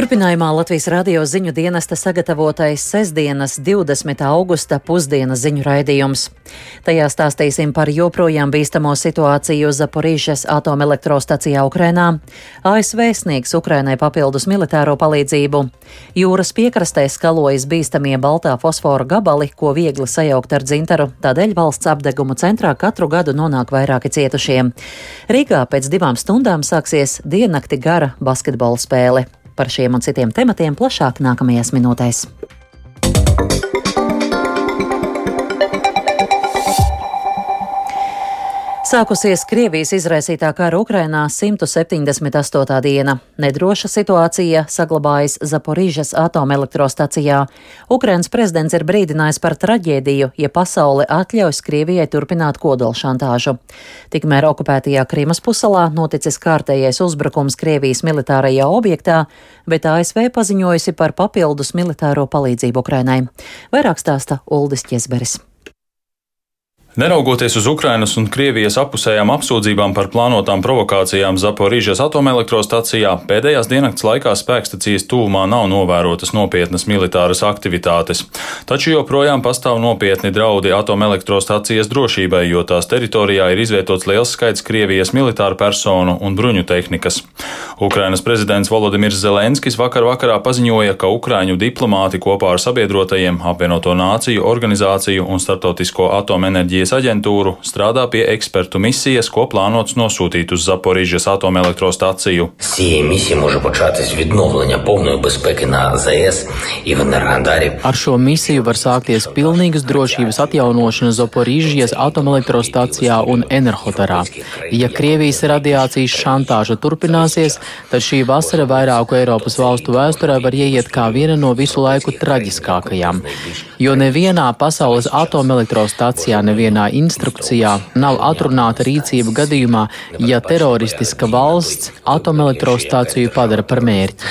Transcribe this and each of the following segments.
Turpinājumā Latvijas radio ziņu dienesta sagatavotais sestdienas 20. augusta pusdienas ziņu raidījums. Tajā stāstīsim par joprojām bīstamo situāciju Zaporīžas atomelektrostacijā Ukrainā, ASV sniegs Ukrainai papildus militāro palīdzību, jūras piekrastē skalojas bīstamie baltā fosfora gabali, ko viegli sajaukt ar dzintaru, tādēļ valsts apdegumu centrā katru gadu nonāk vairāki cietušie. Rīgā pēc divām stundām sāksies diennakti gara basketbola spēle. Par šiem un citiem tematiem plašāk nākamajās minūtēs. Sākusies Krievijas izraisītā kara Ukrainā 178. diena. Nedroša situācija saglabājas Zaporīžas atomelektrostacijā. Ukrainas prezidents ir brīdinājis par traģēdiju, ja pasaule atļaus Krievijai turpināt kodolšantāžu. Tikmēr okupētajā Krimas pusalā noticis kārtējais uzbrukums Krievijas militārajā objektā, bet ASV paziņojusi par papildus militāro palīdzību Ukrainai. Vairāk stāsta Uldis Ķezberis. Neraugoties uz Ukrainas un Krievijas apusējām apsūdzībām par plānotām provokācijām Zaporīžas atomelektrostacijā, pēdējās diennakts laikā spēkstacijas tūmā nav novērotas nopietnas militāras aktivitātes. Taču joprojām pastāv nopietni draudi atomelektrostacijas drošībai, jo tās teritorijā ir izvietots liels skaits Krievijas militāru personu un bruņu tehnikas. Ukrainas prezidents Volodimirs Zelenskis vakar vakarā paziņoja, ka Ukraiņu diplomāti kopā ar sabiedrotajiem apvienoto nāciju organizāciju un starptautisko atomenerģiju enerģijas aģentūru strādā pie ekspertu misijas, ko plānots nosūtīt uz Zaporižas atomelektrostaciju. Ar šo misiju var sākties pilnīgas drošības atjaunošana Zaporižas atomelektrostacijā un Enerhotarā. Ja Krievijas radiācijas šantāža turpināsies, tad šī vasara vairāku Eiropas valstu vēsturē var ieiet kā viena no visu laiku traģiskākajām. Jo nevienā pasaules atomelektrostacijā neviena nevienā instrukcijā nav atrunāta rīcība gadījumā, ja teroristiska valsts atomelektrostāciju padara par mērķi.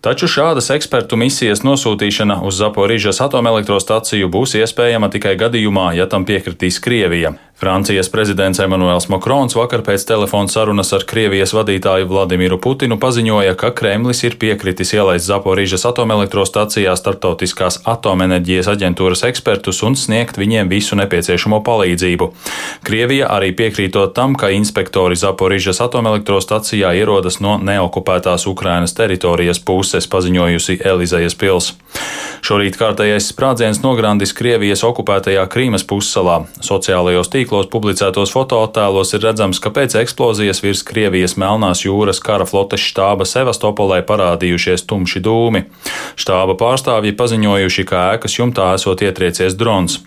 Taču šādas ekspertu misijas nosūtīšana uz Zaporīžas atomelektrostaciju būs iespējama tikai gadījumā, ja tam piekritīs Krievija. Francijas prezidents Emmanuels Makrons vakar pēc telefona sarunas ar Krievijas vadītāju Vladimiru Putinu paziņoja, ka Kremlis ir piekritis ielaist Zaporīžas atomelektrostacijā starptautiskās atomenerģijas aģentūras ekspertus un sniegt viņiem visu nepieciešamo palīdzību. Krievija arī piekrītot tam, ka inspektori Zaporīžas atomelektrostacijā ierodas no neokupētās Ukrainas teritorijas puses, paziņojusi Elizejas pils. Šorīt kārtējais sprādziens nograndis Krievijas okupētajā Krīmas pussalā. Sociālajos tīklos publicētos fotoattēlos ir redzams, ka pēc eksplozijas virs Krievijas Melnās jūras kara flotes štāba Sevastopolē parādījušies tumši dūmi. Štāba pārstāvji paziņojuši, ka ēkas jumtā esot ietriecies drons.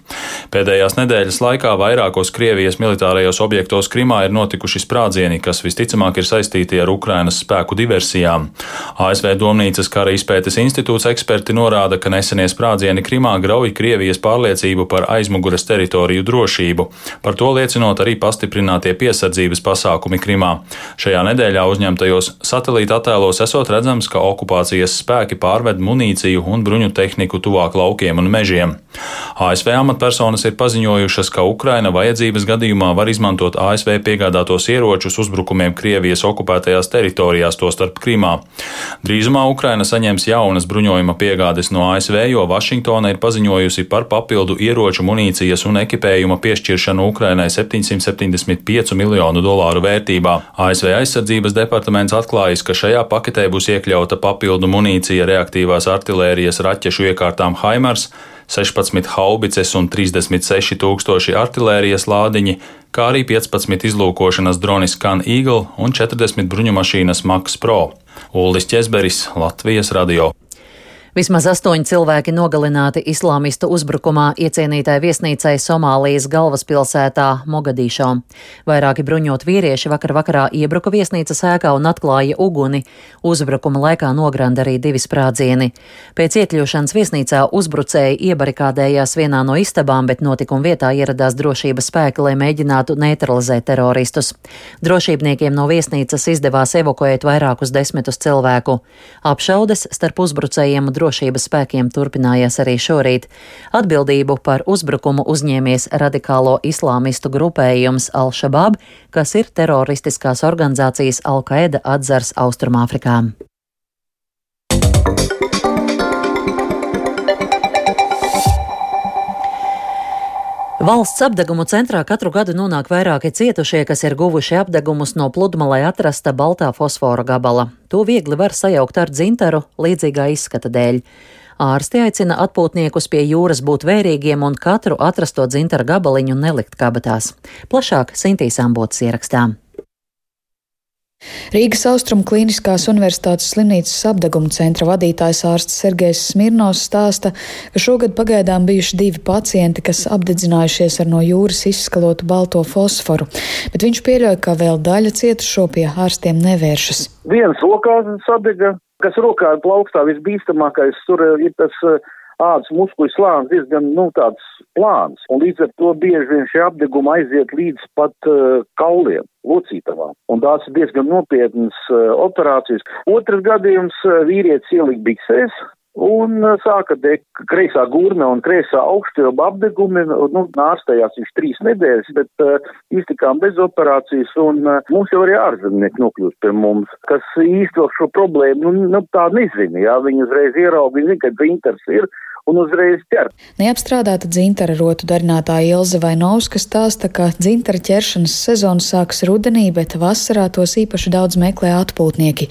Pēdējās nedēļas laikā vairākos Krievijas militārajos objektos Krimā ir notikuši sprādzieni, kas visticamāk ir saistīti ar Ukrainas spēku diversijām. ASV Domnīcas kara izpētes institūts eksperti norāda, ka nesenie sprādzieni Krimā grauj Krievijas pārliecību par aizmugures teritoriju drošību. Par to liecinot arī pastiprinātie piesardzības pasākumi Krimā. Šajā nedēļā uzņemtajos satelīta attēlos esot redzams, ka okupācijas spēki pārved munīciju un bruņu tehniku tuvāk laukiem un mežiem. ASV amatpersonas ir paziņojušas, ka Ukraina vajadzības gadījumā var izmantot ASV piegādātos ieročus uzbrukumiem Krievijas okupētajās teritorijās, tostarp Krimā. Drīzumā Ukraina saņems jaunas bruņojuma piegādes no ASV, jo Vašingtona ir paziņojusi par papildu ieroču, munīcijas un ekipējuma piešķiršanu Ukrainai 775 miljonu dolāru vērtībā. ASV aizsardzības departaments atklājis, ka šajā paketē būs iekļauta papildu munīcija reaktīvās artilērijas raķešu iekārtām Haimars, 16 haubices un 36 tūkstoši artilērijas lādiņi, kā arī 15 izlūkošanas droni Scan Eagle un 40 bruņumašīnas Max Pro. Uldis Česberis, Latvijas radio. Vismaz astoņi cilvēki nogalināti islāmistu uzbrukumā iecienītai viesnīcai Somālijas galvaspilsētā Mogadīšo. Vairāki bruņot vīrieši vakar vakarā iebruka viesnīcas ēkā un atklāja uguni. Uzbrukuma laikā nogranda arī divi sprādzieni. Pēc iekļūšanas viesnīcā uzbrucēji iebarikādējās vienā no istabām, bet notikuma vietā ieradās drošības spēki, lai mēģinātu neutralizēt teroristus. Drošībniekiem no viesnīcas izdevās evakuēt vairākus desmitus cilvēku. Apšaudes starp uzbrucējiem un drošības drošības spēkiem turpinājās arī šorīt. Atbildību par uzbrukumu uzņēmies radikālo islāmistu grupējums Al-Shabaab, kas ir teroristiskās organizācijas Al-Qaeda atzars Austrumāfrikā. Valsts apdegumu centrā katru gadu nonāk vairāki cietušie, kas ir guvuši apdegumus no pludmalē atrasta baltā fosfora gabala. To viegli var sajaukt ar dzintaru līdzīgā izskata dēļ. Ārsti aicina atpūtniekus pie jūras būt vērīgiem un katru atrasto dzintara gabaliņu nelikt kabatās. Plašāk Sintīs Ambotas ierakstām. Rīgas Austrum Kliniskās Universitātes slimnīcas apdeguma centra vadītājs ārsts Sergejs Smirnovs stāsta, ka šogad pagaidām bijuši divi pacienti, kas apdedzinājušies ar no jūras izskalotu balto fosforu, bet viņš pieļauj, ka vēl daļa cietušo pie ārstiem nevēršas. Viens rokās sadega, kas rokā plaukstā visbīstamākais, tur ir tas uh, ādas muskuļu slānis diezgan, nu, tāds plāns, un līdz ar to bieži vien šie apdegumi aiziet līdz pat uh, kauliem, locītavām, un tās ir diezgan nopietnas uh, operācijas. Otrs gadījums uh, vīrietis ielika biksēs, un uh, sāka degt kreisā gurme un kreisā augšķilba apdegumi, nu, ārstējās viņš trīs nedēļas, bet uh, iztikām bez operācijas, un uh, mums jau arī ārzemnieki nokļūst pie mums, kas īsti šo problēmu, nu, nu tā nezina, jā, viņi uzreiz ierauga, viņi zina, ka dzintars ir, un uzreiz ķer. Neapstrādāta dzintara rotu darinātāja Ilze Vainovska stāsta, ka dzintara ķeršanas sezona sākas rudenī, bet vasarā tos īpaši daudz meklē atpūtnieki.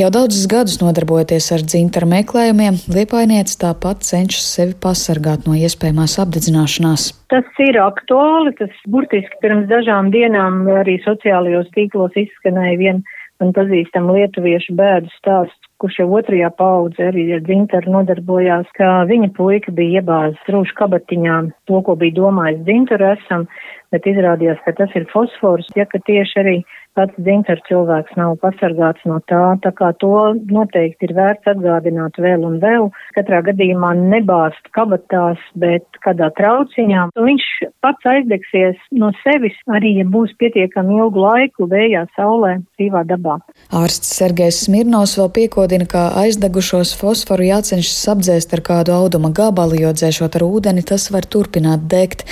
Jau daudzus gadus nodarbojoties ar dzintara meklējumiem, Liepainieca tāpat cenšas sevi pasargāt no iespējamās apdedzināšanās. Tas ir aktuāli, tas burtiski pirms dažām dienām arī sociālajos tīklos izskanēja viena man pazīstama lietuviešu bēdu stāsts, kurš jau otrajā paudze arī ar dzintaru nodarbojās, ka viņa puika bija iebāzis rūšu kabatiņā. To, ko bija domājis dzintaru esam, bet izrādījās, ka tas ir fosfors, ja ka tieši arī pats dzintars cilvēks nav pasargāts no tā, tā kā to noteikti ir vērts atgādināt vēl un vēl. Katrā gadījumā nebāzt kabatās, bet kādā trauciņā. Viņš pats aizdegsies no sevis, arī ja būs pietiekami ilgu laiku vējā, saulē, dzīvā dabā. Ārsts Sergejs Smirnovs vēl piekodina, ka aizdegušos fosforu jācenšas apdzēst ar kādu auduma gabalu, jo dzēšot ar ūdeni tas var turpināt degt.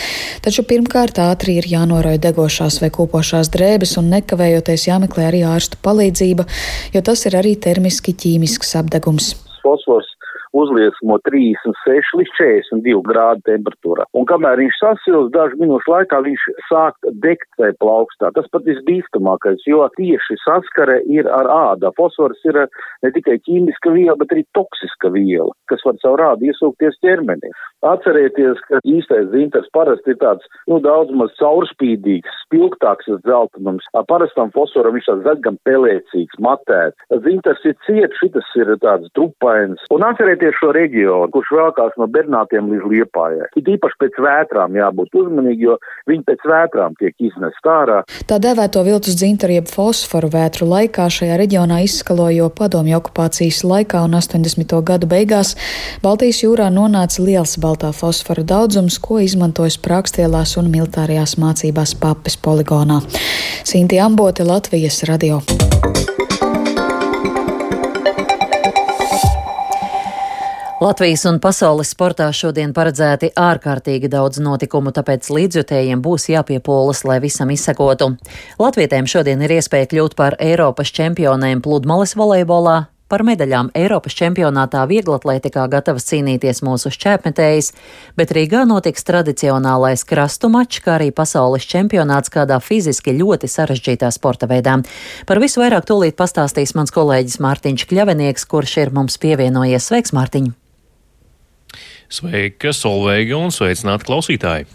Taču pirmkārt ātri ir jānoroja degošās vai kūpošās drēbes un nekavē nekavējoties jāmeklē arī ārstu palīdzība, jo tas ir arī termiski ķīmisks apdegums. Fosfors uzliesmo 36 līdz 42 grādu temperatūrā. Un kamēr viņš sasilst, dažu minūšu laikā viņš sāk degt vai plaukstā. Tas pat visbīstamākais, jo tieši saskare ir ar ādā. Fosfors ir ne tikai ķīmiska viela, bet arī toksiska viela, kas var caur ādu iesūkties ķermenī. Atcerieties, ka īstais dzintars parasti ir tāds, nu, daudz maz caurspīdīgs, spilgtāks dzeltenums. Ar parastam fosforam viņš tāds zaļgam pelēcīgs, matēts. Dzintars ir ciets, šitas ir tāds trupains. Un atcerieties, Skatieties šo reģionu, kurš vēlkās no Bernātiem līdz Liepājai. Ir īpaši pēc vētrām jābūt uzmanīgi, jo viņi pēc vētrām tiek iznest ārā. Tā dēvēto viltus dzintaru jeb fosforu vētru laikā šajā reģionā izskalojo padomju okupācijas laikā un 80. gadu beigās Baltijas jūrā nonāca liels baltā fosfora daudzums, ko izmantojas prākstielās un militārajās mācībās papes poligonā. Sinti Ambote, Latvijas radio. Latvijas un pasaules sportā šodien paredzēti ārkārtīgi daudz notikumu, tāpēc līdzjutējiem būs jāpiepūlas, lai visam izsekotu. Latvietēm šodien ir iespēja kļūt par Eiropas čempionēm pludmales volejbolā, Par medaļām Eiropas čempionātā vieglatlētikā gatavas cīnīties mūsu šķēpmetējas, bet Rīgā notiks tradicionālais krastu mačs, kā arī pasaules čempionāts kādā fiziski ļoti sarežģītā sporta veidā. Par visu vairāk tūlīt pastāstīs mans kolēģis Mārtiņš Kļavinieks, kurš ir mums pievienojies. Sveiks, Mārtiņ! Sveika, Solveiga un sveicināti klausītāji!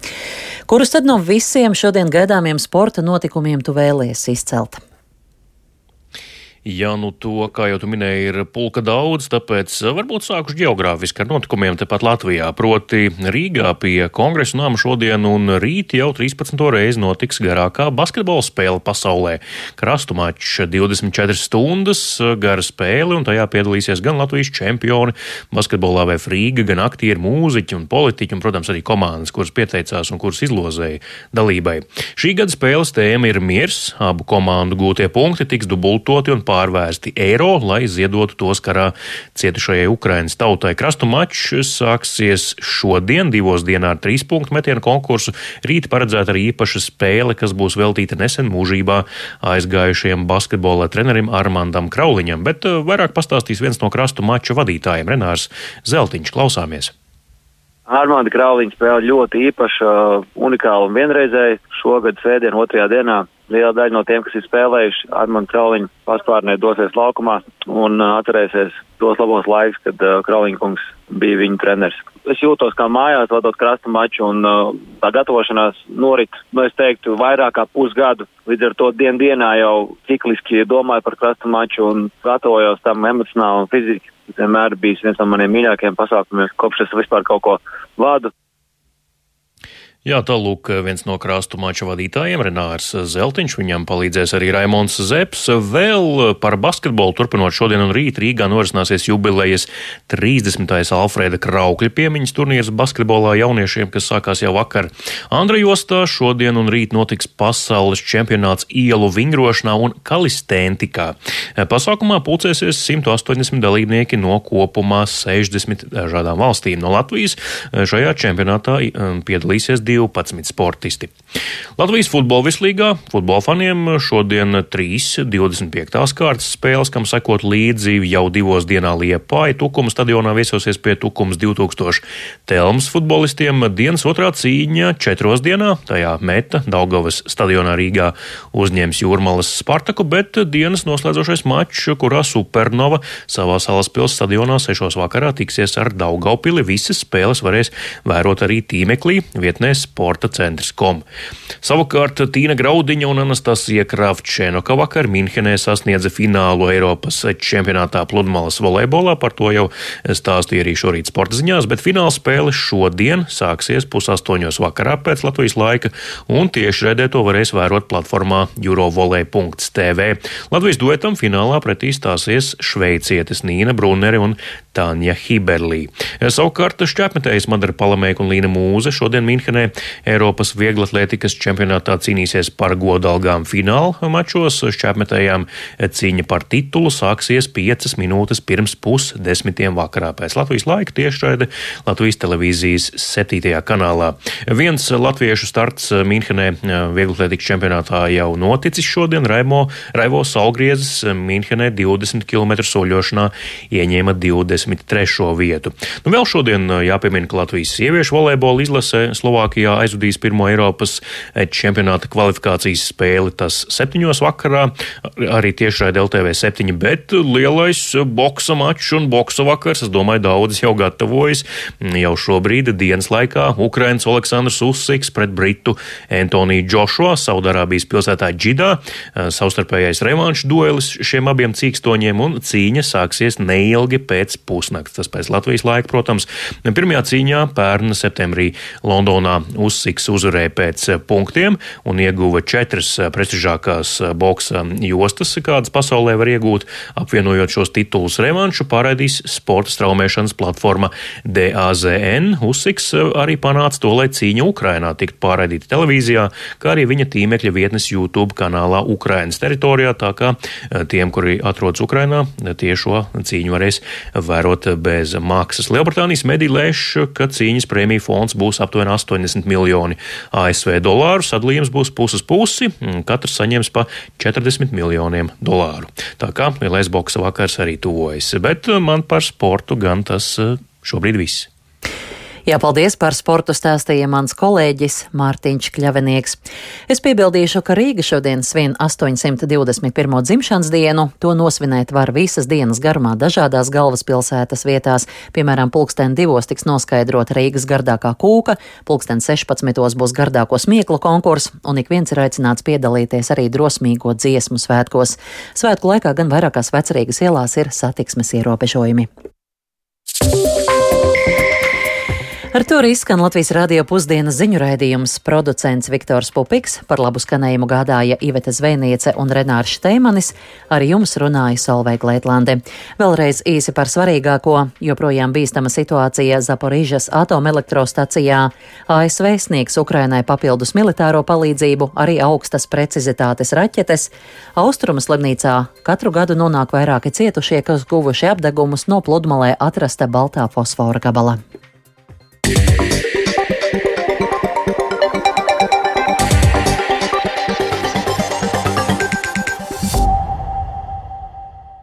Kurus tad no visiem šodien gaidāmiem sporta notikumiem tu vēlies izcelt? Ja nu to, kā jau tu minēji, ir pulka daudz, tāpēc varbūt sākuši geogrāfiski ar notikumiem tepat Latvijā. Proti Rīgā pie kongresa nama šodien un rīt jau 13. reizi notiks garākā basketbola spēle pasaulē. Krastu mačs 24 stundas, gara spēle, un tajā piedalīsies gan Latvijas čempioni basketbolā vai Frīga, gan aktieri, mūziķi un politiķi, un, protams, arī komandas, kuras pieteicās un kuras izlozēja dalībai. Šī gada spēles tēma ir miers, abu komandu gūtie punkti tiks dubultoti un pārvērsti eiro, lai ziedotu tos karā cietušajai Ukrainas tautai. Krastu mačs sāksies šodien, divos dienā ar trīs punktu metienu konkursu. Rīt paredzēta arī īpaša spēle, kas būs veltīta nesen mūžībā aizgājušajam basketbola trenerim Armandam Krauliņam, bet uh, vairāk pastāstīs viens no krastu maču vadītājiem Renārs Zeltiņš. Klausāmies! Armāda Krauliņa spēle ļoti īpaša, unikāla un vienreizēja. Šogad svētdien otrajā dienā liela daļa no tiem, kas ir spēlējuši Armāda Krauliņa paspārnē dosies laukumā un atcerēsies tos labos laikus, kad uh, Krauliņa kungs bija viņa treneris. Es jūtos kā mājās, vadot krasta maču, un uh, tā gatavošanās norit, nu, es teiktu, vairāk kā pusgadu. Līdz ar to dien dienā jau cikliski domāju par krasta maču un gatavojos tam emocionāli un fiziski. Vienmēr bijis viens no maniem mīļākajiem pasākumiem, kopš es vispār kaut ko vadu. Jā, tālūk, viens no krāstu mača vadītājiem, Renārs Zeltiņš, viņam palīdzēs arī Raimons Zeps. Vēl par basketbolu turpinot šodien un rīt Rīgā norisināsies jubilejas 30. Alfrēda Kraukļa piemiņas turnīrs basketbolā jauniešiem, kas sākās jau vakar. Andrajostā šodien un rīt notiks pasaules čempionāts ielu vingrošanā un kalistēntikā. Pasākumā pulcēsies 180 dalībnieki no kopumā 60 dažādām valstīm. No Latvijas šajā čempionātā um, piedalīsies 12 sportisti. Latvijas futbola vislīgā futbola faniem šodien 3 25. kārtas spēles, kam sekot līdzi jau divos dienā Liepāja Tukuma stadionā viesosies pie Tukums 2000 Telmas futbolistiem. Dienas otrā cīņa četros dienā, tajā meta Daugavas stadionā Rīgā uzņems Jūrmalas Spartaku, bet dienas noslēdzošais mačs, kurā Supernova savā salaspils stadionā sešos vakarā tiksies ar Daugaupili. Visas spēles varēs vērot arī tīmeklī vietnēs sporta centrs kom. Savukārt Tīna Graudiņa un Anastasija Kravčēnoka vakar Minhenē sasniedza finālu Eiropas čempionātā pludmales volejbolā, par to jau stāstīja arī šorīt sporta ziņās, bet fināla spēle šodien sāksies pusaustoņos vakarā pēc Latvijas laika, un tieši redē to varēs vērot platformā eurovolej.tv. Latvijas duetam finālā pretī stāsies šveicietis Nīna Bruneri un Tāņa Hiberlī. Savukārt šķēpmetējas Madara Palamēka un Līna Mūze šodien Minhenē Eiropas vieglatlētikas čempionātā cīnīsies par godalgām fināla mačos. Šķēpmetējām cīņa par titulu sāksies 5 minūtes pirms pusdesmitiem vakarā pēc Latvijas laika tiešraide Latvijas televīzijas 7. kanālā. Viens latviešu starts Minhenē vieglatlētikas čempionātā jau noticis šodien. Raimo, Raivo Salgriezis Minhenē 20 km soļošanā ieņēma 20. 23. vietu. Nu, vēl šodien jāpiemina, ka Latvijas sieviešu volejbola izlase Slovākijā aizvadīs pirmo Eiropas čempionāta kvalifikācijas spēli. Tas septiņos vakarā, arī tiešraidē LTV 7, bet lielais boksa mačs un boksa vakars, es domāju, daudz jau gatavojas. Jau šobrīd dienas laikā Ukrainas Aleksandrs Usiks pret Britu Antoniju Džošo Saudārābijas pilsētā Džidā. Savstarpējais revanšu duelis šiem abiem cīkstoņiem un cīņa sāksies neilgi pēc pusnakts. Tas pēc Latvijas laika, protams. Pirmajā cīņā pērn septembrī Londonā uzsiks uzvarēja pēc punktiem un ieguva četras prestižākās boksa jostas, kādas pasaulē var iegūt, apvienojot šos titulus revanšu, pārraidīs sporta straumēšanas platforma DAZN. Uzsiks arī panāca to, lai cīņa Ukrainā tiktu pārraidīta televīzijā, kā arī viņa tīmekļa vietnes YouTube kanālā Ukrainas teritorijā, tā kā tiem, kuri atrodas Ukrainā, tie šo cīņu varēs vērot bez maksas. Lielbritānijas mediji lēš, ka cīņas prēmiju fonds būs aptuveni 80 miljoni ASV dolāru, sadalījums būs puses pusi, katrs saņems pa 40 miljoniem dolāru. Tā kā lielais boksa vakars arī tuvojas, bet man par sportu gan tas eh, šobrīd viss. Jā, paldies par sportu stāstīja mans kolēģis Mārtiņš Kļavenieks. Es piebildīšu, ka Rīga šodien svin 821. dzimšanas dienu. To nosvinēt var visas dienas garumā dažādās galvaspilsētas vietās. Piemēram, pulksten divos tiks noskaidrot Rīgas gardākā kūka, pulksten 16. būs gardāko smieklu konkurss, un ik viens ir aicināts piedalīties arī drosmīgo dziesmu svētkos. Svētku laikā gan vairākās vecerīgas ielās ir satiksmes ierobežojumi. Ar to arī skan Latvijas radio pusdienas ziņu raidījums. Producents Viktors Pupiks par labu skanējumu gādāja Iveta Zvēniece un Renārs Šteimanis. Ar jums runāja Solveig Leitlande. Vēlreiz īsi par svarīgāko. Joprojām bīstama situācija Zaporīžas atomelektrostacijā. ASV sniegs Ukrainai papildus militāro palīdzību, arī augstas precizitātes raķetes. Austrumu slimnīcā katru gadu nonāk vairāki cietušie, kas guvuši apdegumus no pludmalē atrasta baltā fosfora gabala. Yeah.